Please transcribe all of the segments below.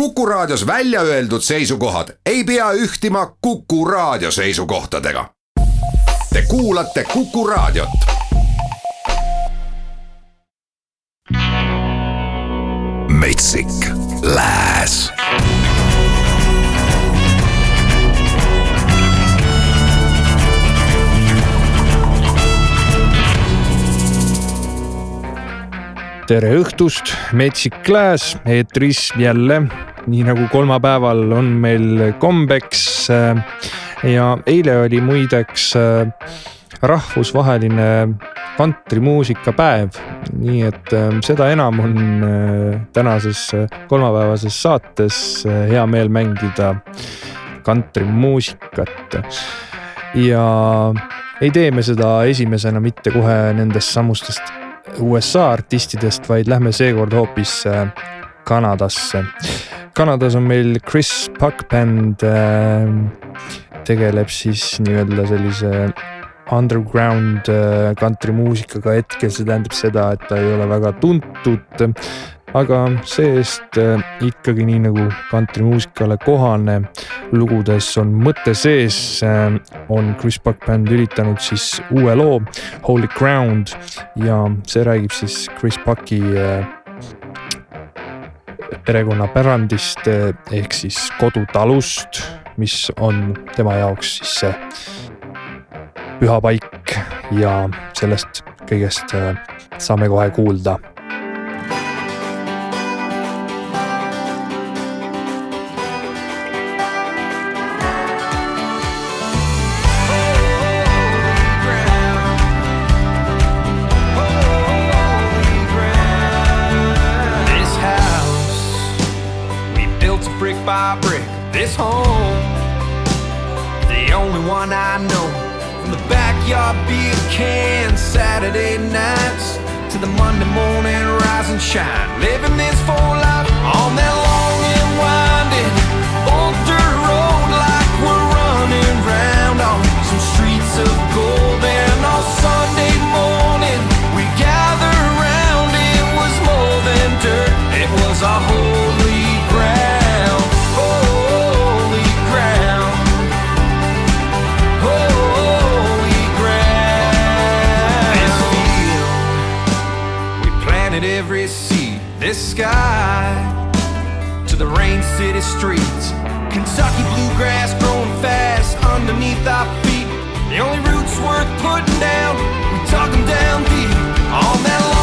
Kuku Raadios välja öeldud seisukohad ei pea ühtima Kuku Raadio seisukohtadega. Te kuulate Kuku Raadiot. metsik Lääs tere õhtust, Metsik Lääs eetris jälle, nii nagu kolmapäeval on meil kombeks. ja eile oli muideks äh, rahvusvaheline kantrimuusikapäev, nii et äh, seda enam on äh, tänases kolmapäevases saates hea meel mängida kantrimuusikat. ja ei tee me seda esimesena mitte kohe nendest samustest USA artistidest, vaid lähme seekord hoopis äh, Kanadasse. Kanadas on meil Chris Puck Band, äh, tegeleb siis nii-öelda sellise underground kantrimuusikaga äh, hetkel, see tähendab seda, et ta ei ole väga tuntud aga see-eest äh, ikkagi nii nagu kantrimuusikale kohane, lugudes on mõte sees, äh, on Chris Buck Band üritanud siis uue loo Holy Ground ja see räägib siis Chris Bucki äh, perekonnapärandist ehk siis kodutalust, mis on tema jaoks siis see püha paik ja sellest kõigest saame kohe kuulda at every sea. This sky to the rain city streets. Kentucky bluegrass growing fast underneath our feet. The only roots worth putting down, we talk them down deep. on that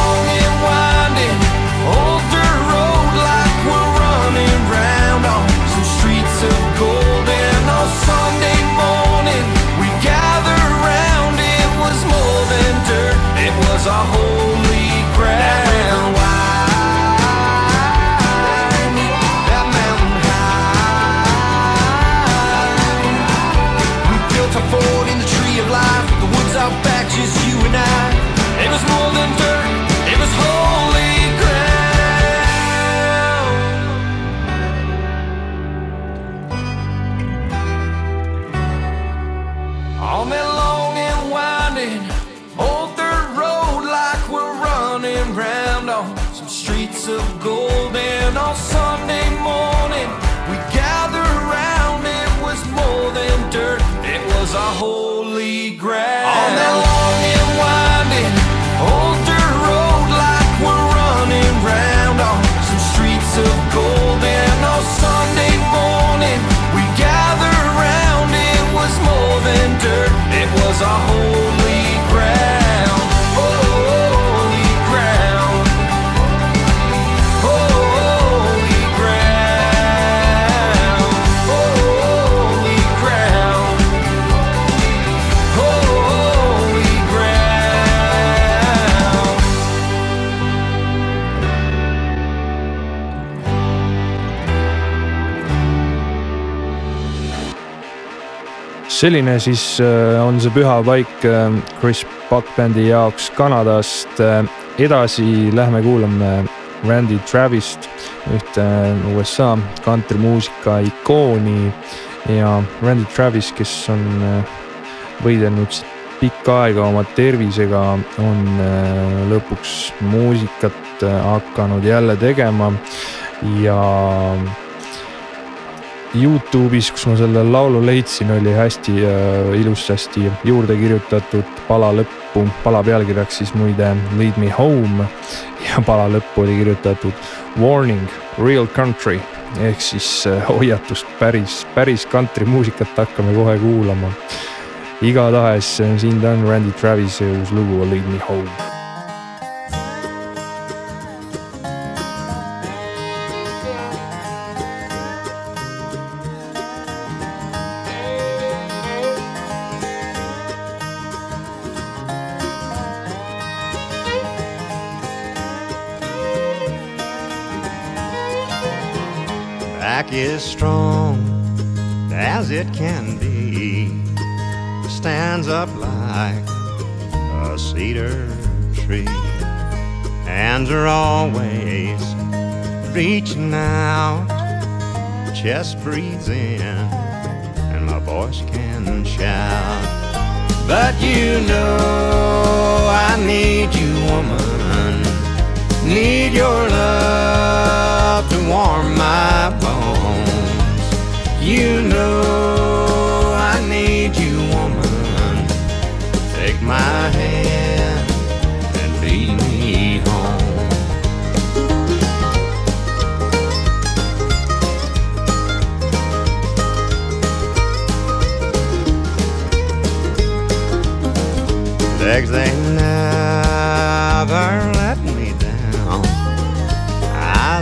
cause I hope selline siis äh, on see püha paik äh, Chris Buck bändi jaoks Kanadast. Äh, edasi lähme kuulame Randy Travist, ühte USA kantrimuusika ikooni ja Randy Travis, kes on võidelnud pikka aega oma tervisega, on lõpuks muusikat hakanud jälle tegema ja Youtube'is, kus ma selle laulu leidsin, oli hästi äh, ilusasti juurde kirjutatud pala lõppu, pala pealkirjaks siis muide Lead me home ja pala lõppu oli kirjutatud Warning, real country. Ehk siis äh, hoiatust, päris, päris kantrimuusikat hakkame kohe kuulama. igatahes siin ta on, Randy Travis'e uus lugu Lead me home Chest breathes in, and my voice can shout. But you know I need you, woman. Need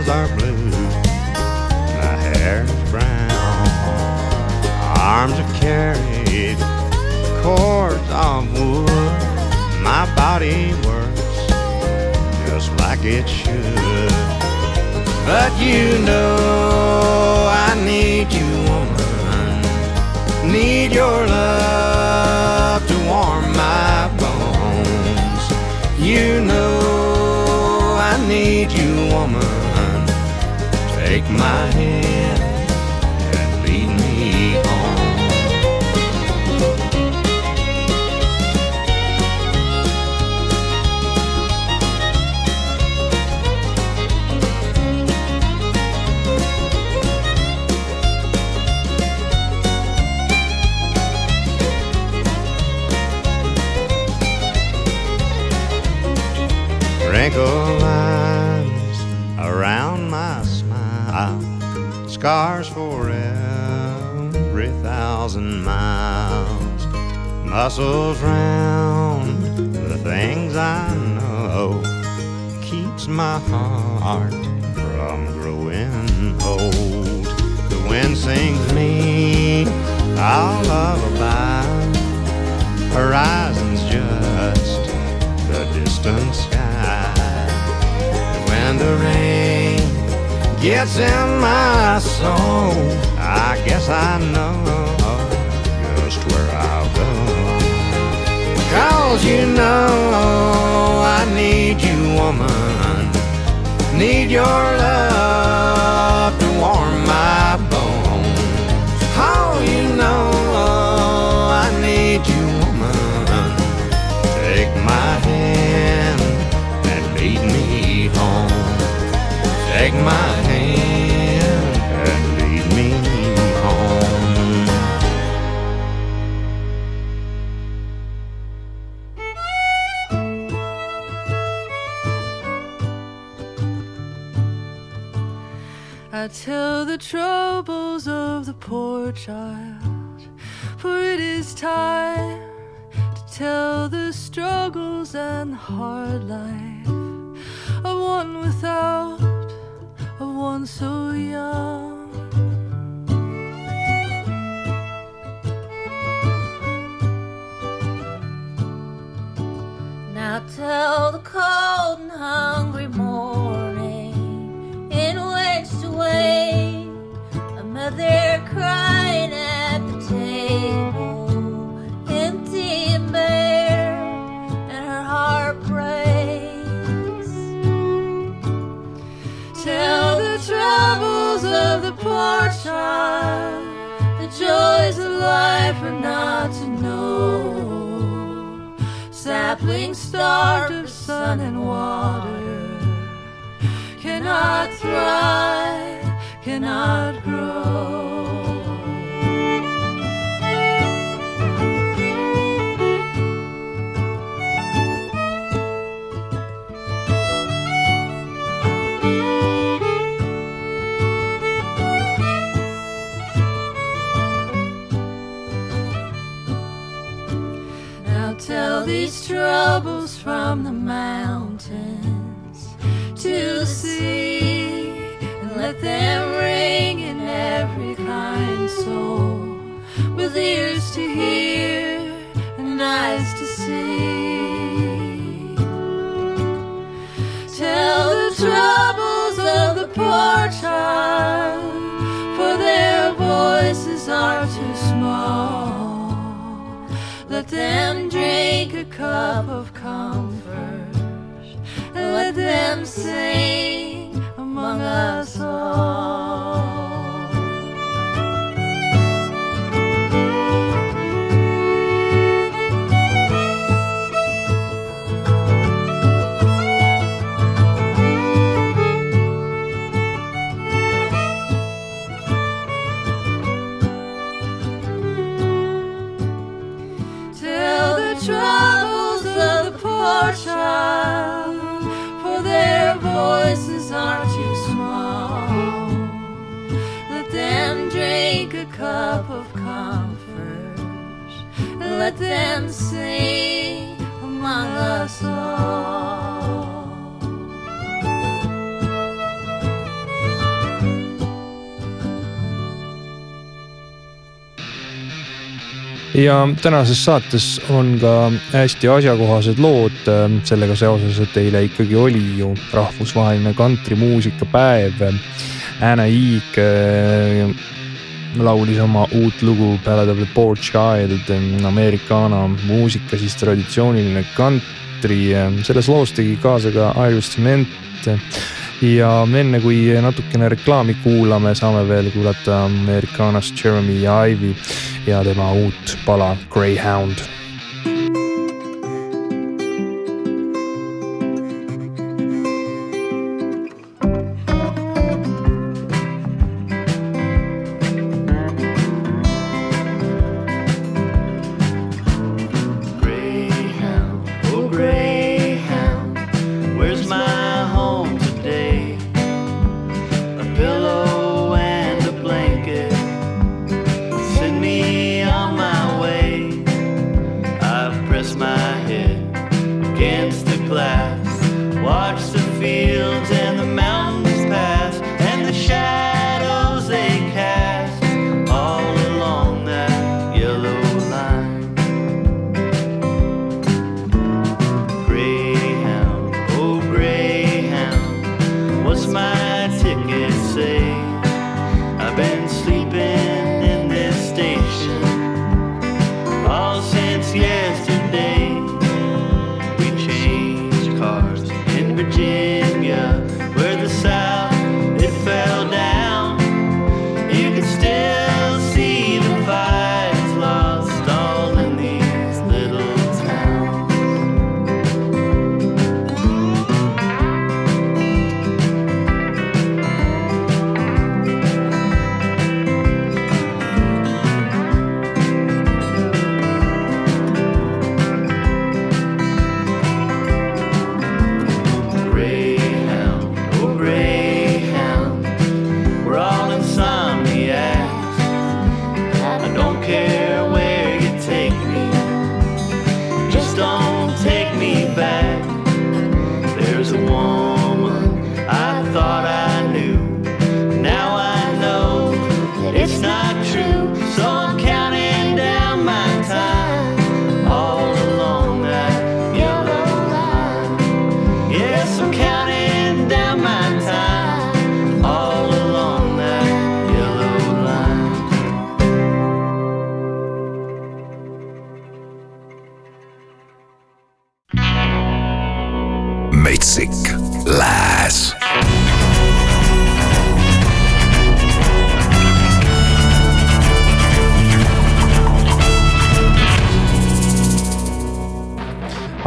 Eyes are blue, my hair's brown arms are carried cords of wood. My body works just like it should. But you know I need you, woman. Need your love to warm my bones. You know I need you, woman. Wrinkle scars for every thousand miles, muscles round the things I know, keeps my heart from growing old. The wind sings me a lullaby, horizon's just the distant sky. When the rain gets in my soul, I guess I know just where I'll go. Cause you know I need you, woman. Need your love to warm my bones. Tell the troubles of the poor child, for it is time to tell the struggles and the hard life of one without of one so young. Now tell the cold and hungry morning child, The joys of life are not to know. sapling starved of sun and water, cannot thrive, cannot grow. Troubles from the mountains to the sea and let them ring in every kind soul with ears to hear and eyes to see. Sing among us them sing among us all. ja tänases saates on ka hästi asjakohased lood ähm, sellega seoses, et eile ikkagi oli ju rahvusvaheline kantrimuusikapäev. Anna Hiig äh, laulis oma uut lugu of the Poor Child, Americana muusika, siis traditsiooniline kantri. selles loos tegi kaasa ka Iris Cement ja enne kui natukene reklaami kuulame, saame veel kuulata Americanast Jeremy Ivy ja tema uut pala Greyhound,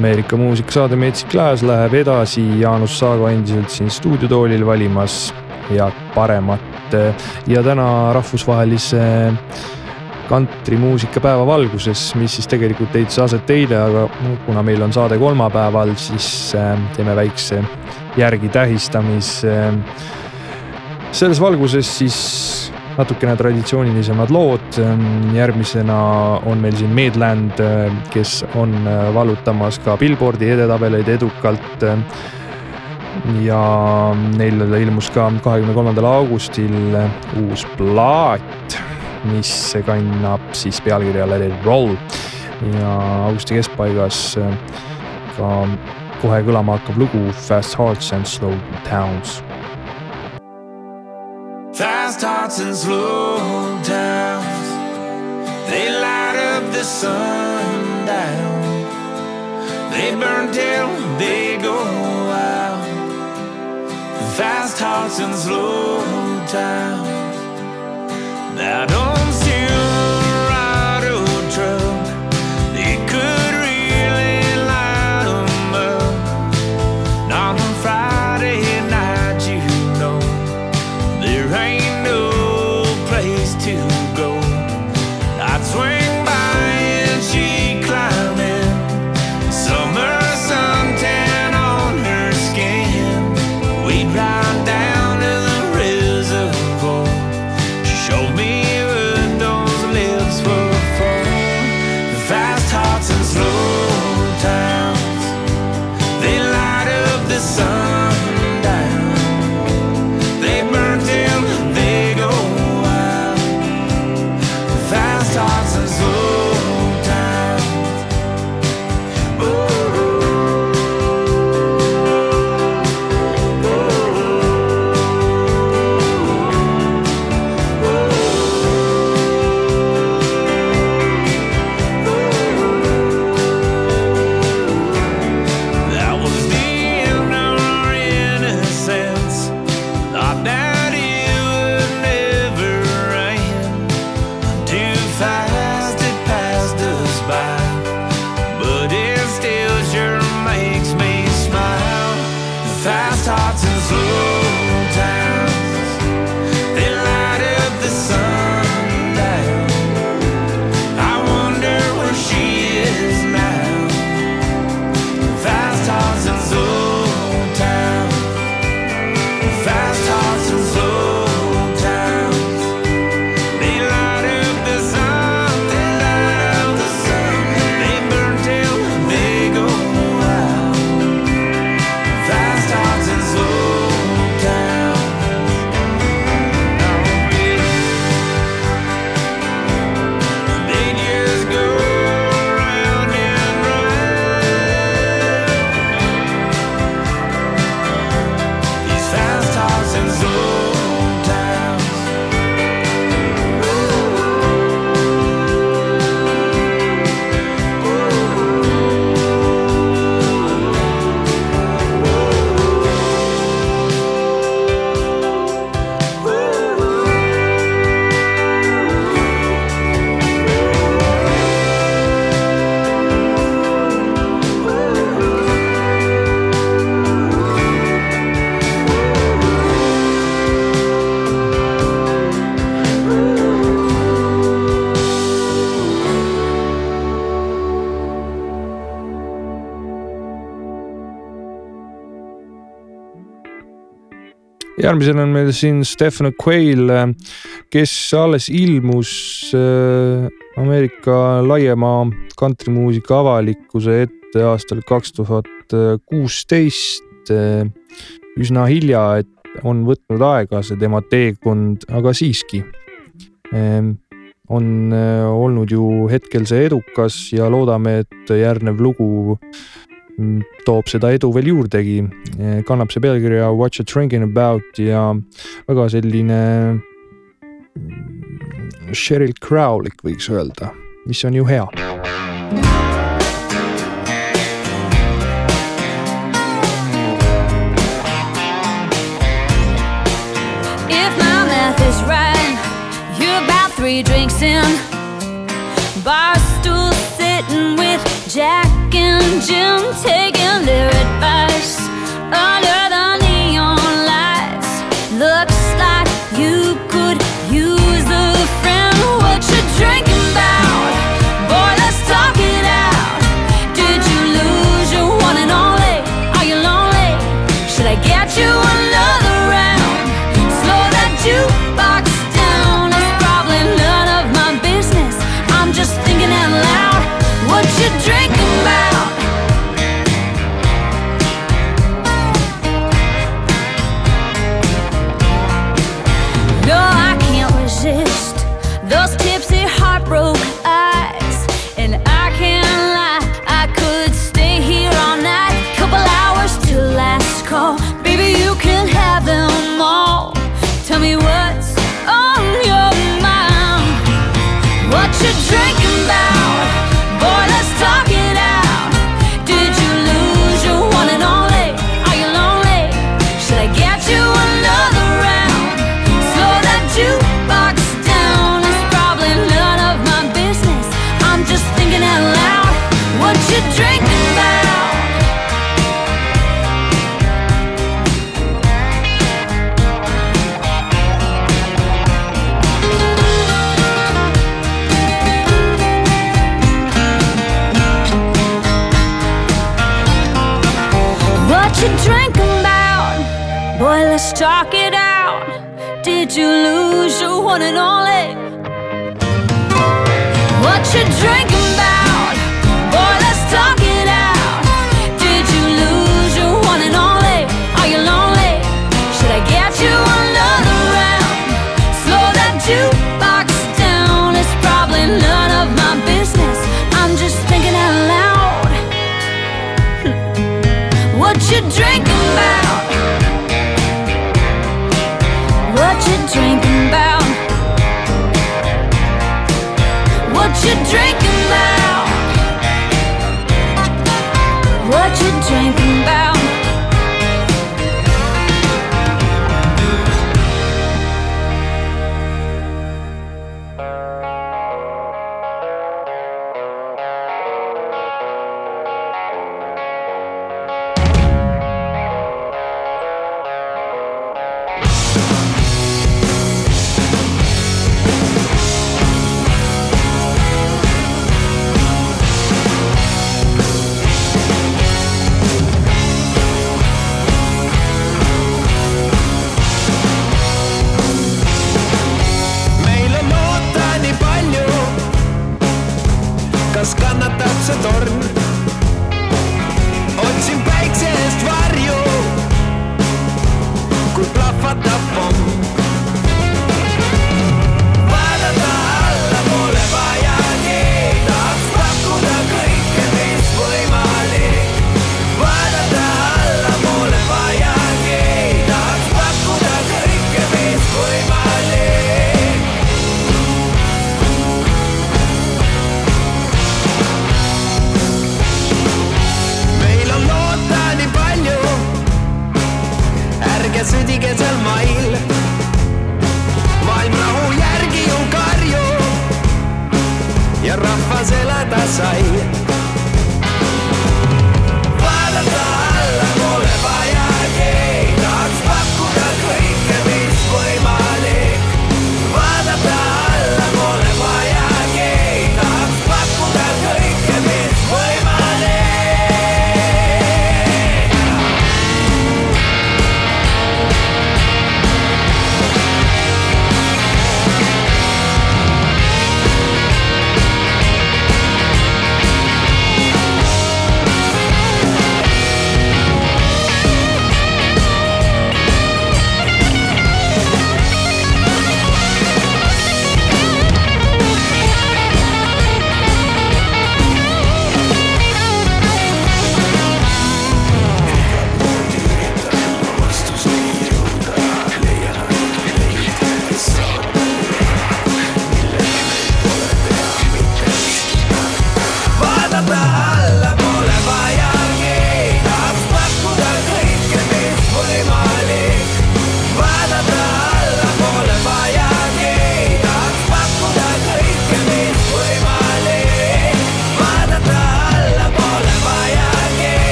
Ameerika muusikasaade Metsik Lääs läheb edasi, Jaanus Saago endiselt siin stuudiotoolil valimas head paremat ja täna rahvusvahelise kantrimuusikapäeva valguses, mis siis tegelikult leidis aset eile, aga kuna meil on saade kolmapäeval, siis äh, teeme väikse järgi tähistamise. selles valguses siis natukene traditsioonilisemad lood. järgmisena on meil siin Medland, kes on vallutamas ka Billboardi edetabeleid edukalt. ja neil ilmus ka kahekümne kolmandal augustil uus plaat, mis kannab siis pealkirja Let it roll ja augusti keskpaigas ka kohe kõlama hakkab lugu Fast Hearts and Slow Towns Fast hearts and slow towns, they light up the sundown. They burn till they go out. Fast hearts and slow towns. Now don't fast hearts and slow järgmisena on meil siin Stefan Quail, kes alles ilmus äh, Ameerika laiema kantrimuusika avalikkuse ette aastal kaks tuhat kuusteist. üsna hilja, et on võtnud aega see tema teekond, aga siiski on äh, olnud ju hetkel see edukas ja loodame, et järgnev lugu toob seda edu veel juurdegi. kannab see pealkirja What you drinking about ja väga selline mm, Sheryl Crowlik võiks öelda, mis on ju hea. If my math is right, you're about three drinks in. Bar stool sitting with Jack and Jim, taking their advice under the neon lights. Looks like you Boy, let's talk it out. Did you lose your one and only? What you drinking about?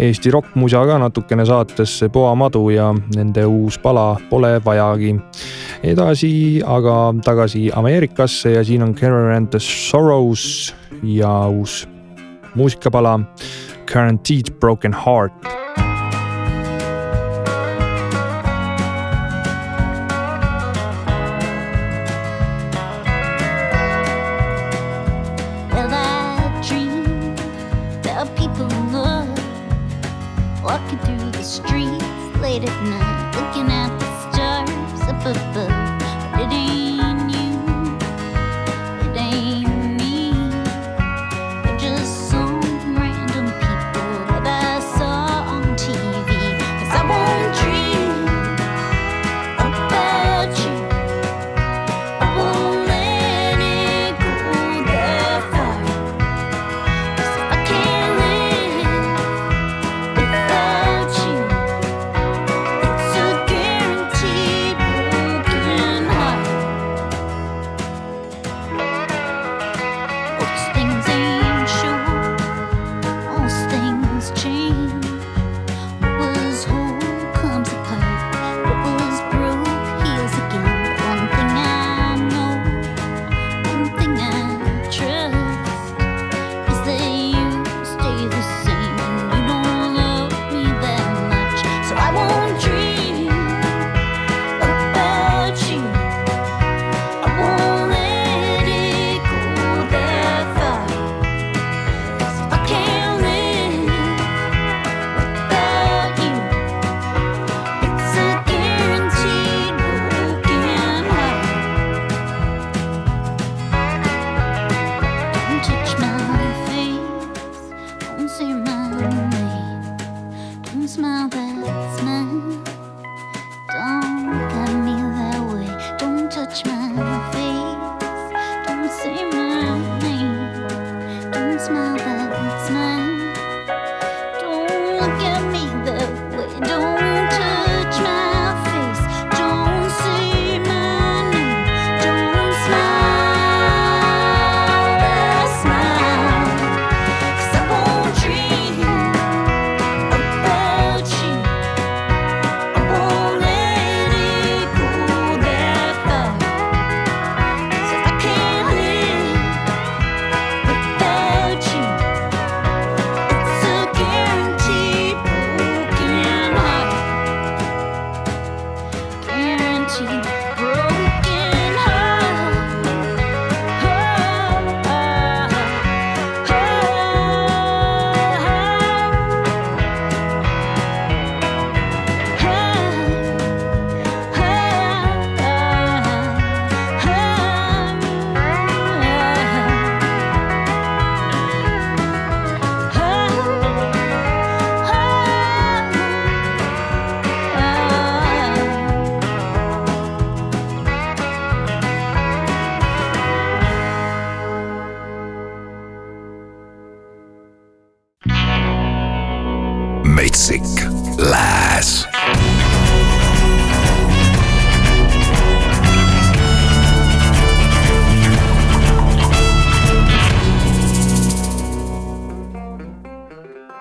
Eesti rokkmusa ka natukene saatesse, Poa madu ja nende uus pala Pole vajagi. edasi aga tagasi Ameerikasse ja siin on Karen and the Sorrows ja uus muusikapala Guaranteed Broken Heart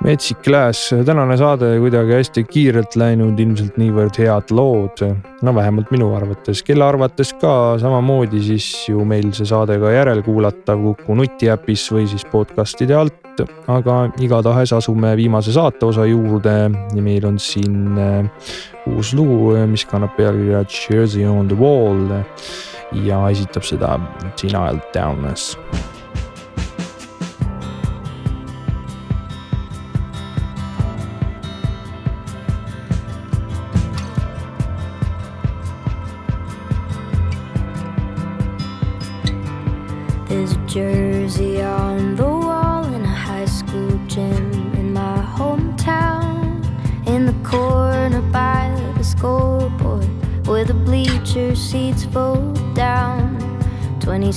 metsik lääs, tänane saade kuidagi hästi kiirelt läinud, ilmselt niivõrd head lood. no vähemalt minu arvates, kelle arvates ka samamoodi, siis ju meil see saade ka järelkuulatav Kuku nutiäpis või siis podcast'ide alt. aga igatahes asume viimase saateosa juurde. Ja meil on siin eh, uus lugu, eh, mis kannab pealkirja Jersey on the wall. Ja esitab seda Gina Altdownes.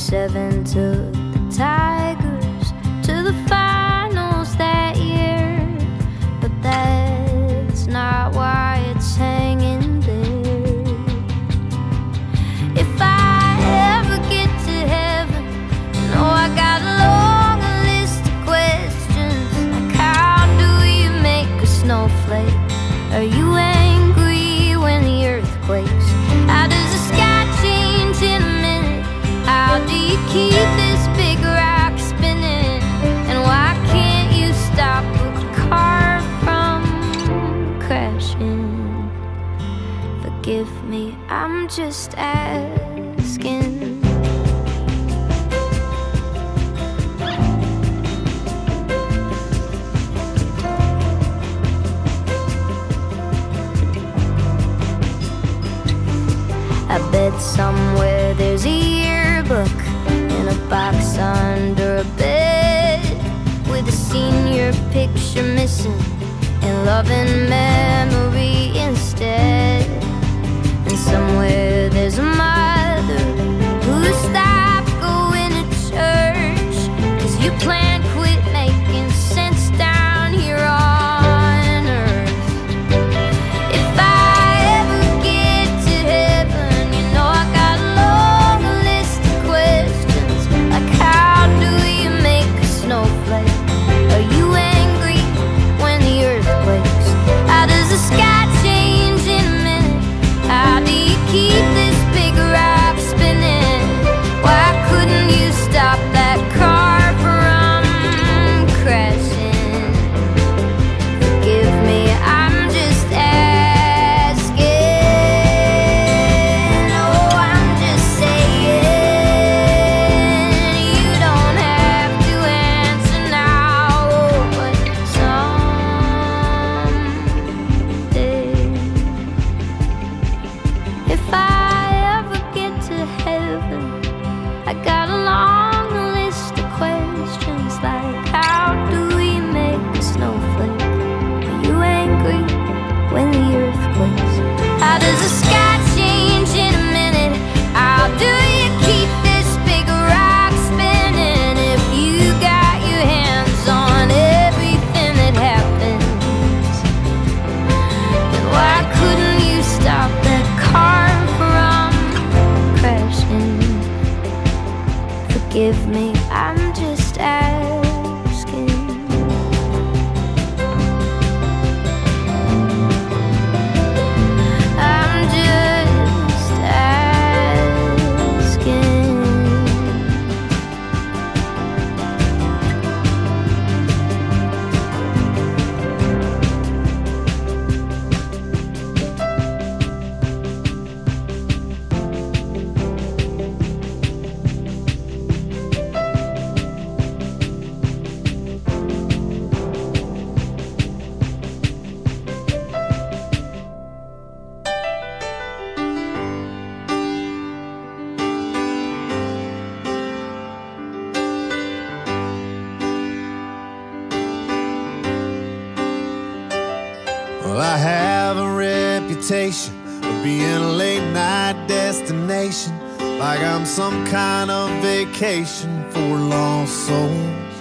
seven two. some kind of vacation for lost souls.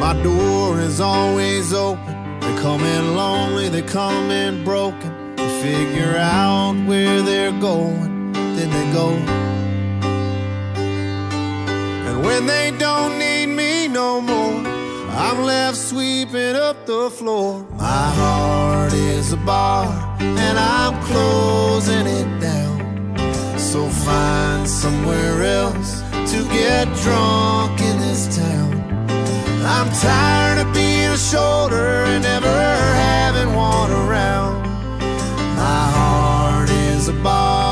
My door is always open. They come in lonely, they come in broken. They figure out where they're going, then they go. And when they don't need me no more, I'm left sweeping up the floor. My heart is a bar, and I'm closing it so find somewhere else to get drunk in this town. I'm tired of being a shoulder and never having one around. My heart is a bar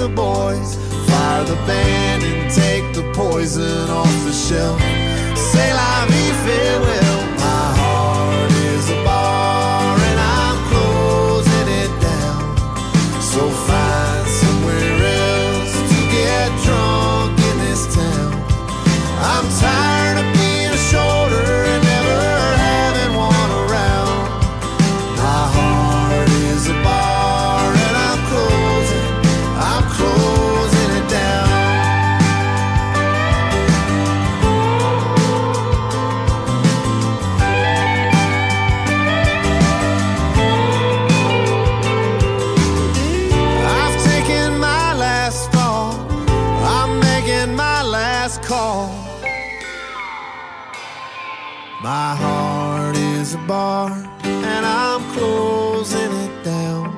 the boys, fire the band and take the poison off the shelf. Say la vie, farewell. call. My heart is a bar and I'm closing it down.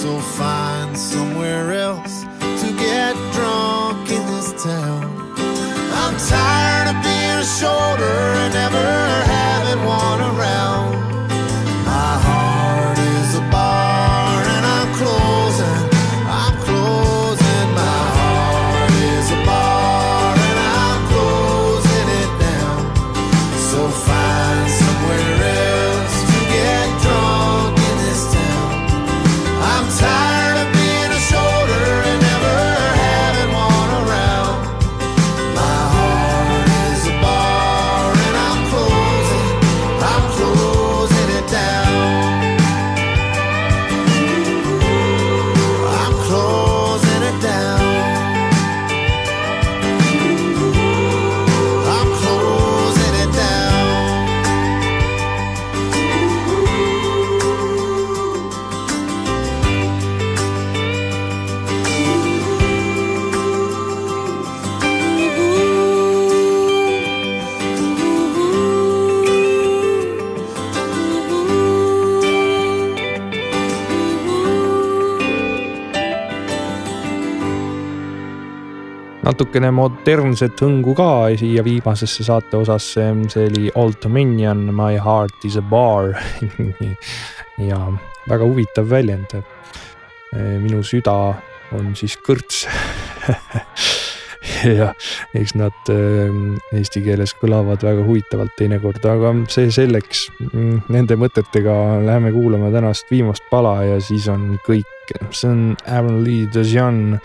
So find somewhere else to get drunk in this town. I'm tired of being a shoulder and never having one around. Natukene modernset hõngu ka siia viimasesse saate osasse, see oli Old Dominion, My heart is a bar. Ja väga huvitav väljend. minu süda on siis kõrts ja eks nad äh, eesti keeles kõlavad väga huvitavalt teinekord, aga see selleks. Nende mõtetega läheme kuulama tänast viimast pala ja siis on kõik. see on Aaron Lee Desian,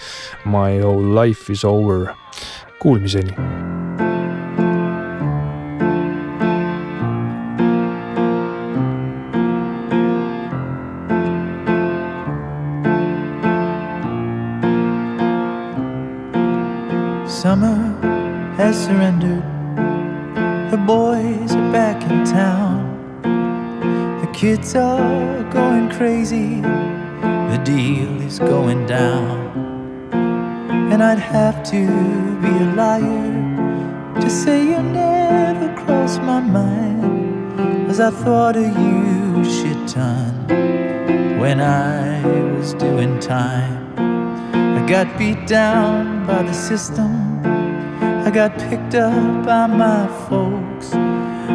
My whole life is over. Kuulmiseni. Summer has surrendered. The boys are back in town. The kids are going crazy. The deal is going down. And I'd have to be a liar to say you never crossed my mind. As I thought of you shit ton when I was doing time. Got beat down by the system. I got picked up by my folks.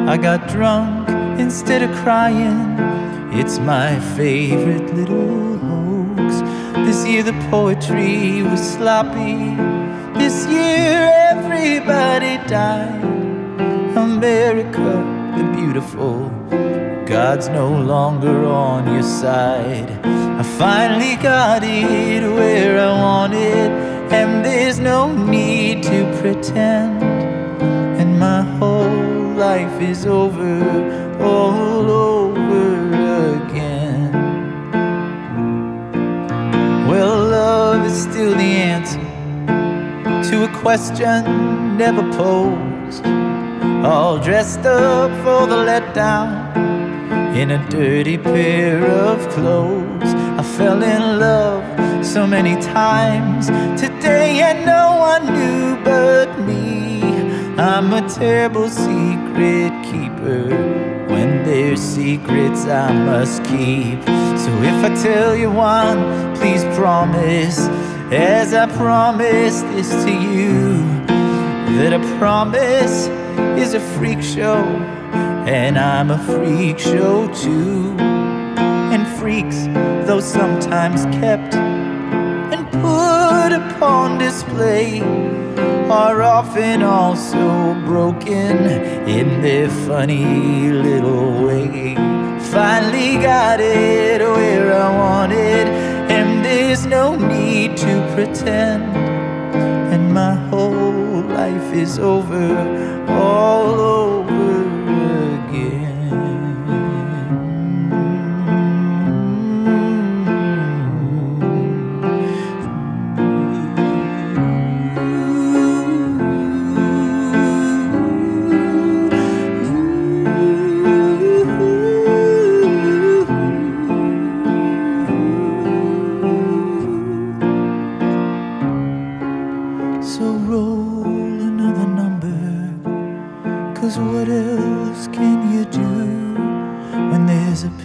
I got drunk instead of crying. It's my favorite little hoax. This year the poetry was sloppy. This year everybody died. America the beautiful. God's no longer on your side. Finally got it where I want it, and there's no need to pretend. And my whole life is over, all over again. Well, love is still the answer to a question never posed. All dressed up for the letdown in a dirty pair of clothes. Fell in love so many times today, and no one knew but me. I'm a terrible secret keeper. When there's secrets I must keep. So if I tell you one, please promise, as I promise this to you, that a promise is a freak show, and I'm a freak show too. And freaks, though sometimes kept and put upon display, are often also broken in their funny little way. Finally got it where I wanted, and there's no need to pretend. And my whole life is over, all over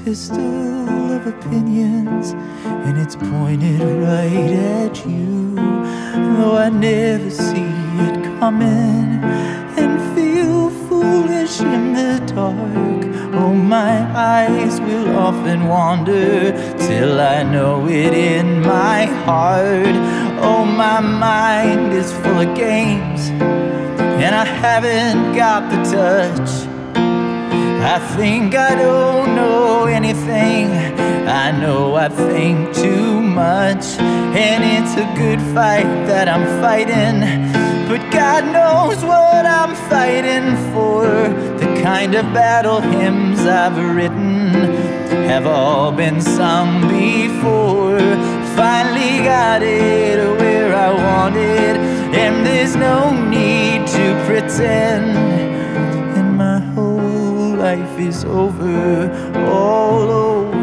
A pistol of opinions, and it's pointed right at you. Though I never see it coming, and feel foolish in the dark. Oh, my eyes will often wander till I know it in my heart. Oh, my mind is full of games, and I haven't got the touch. I think I don't know anything. I know I think too much. And it's a good fight that I'm fighting. But God knows what I'm fighting for. The kind of battle hymns I've written have all been sung before. Finally got it where I want it. And there's no need to pretend. Life is over, all over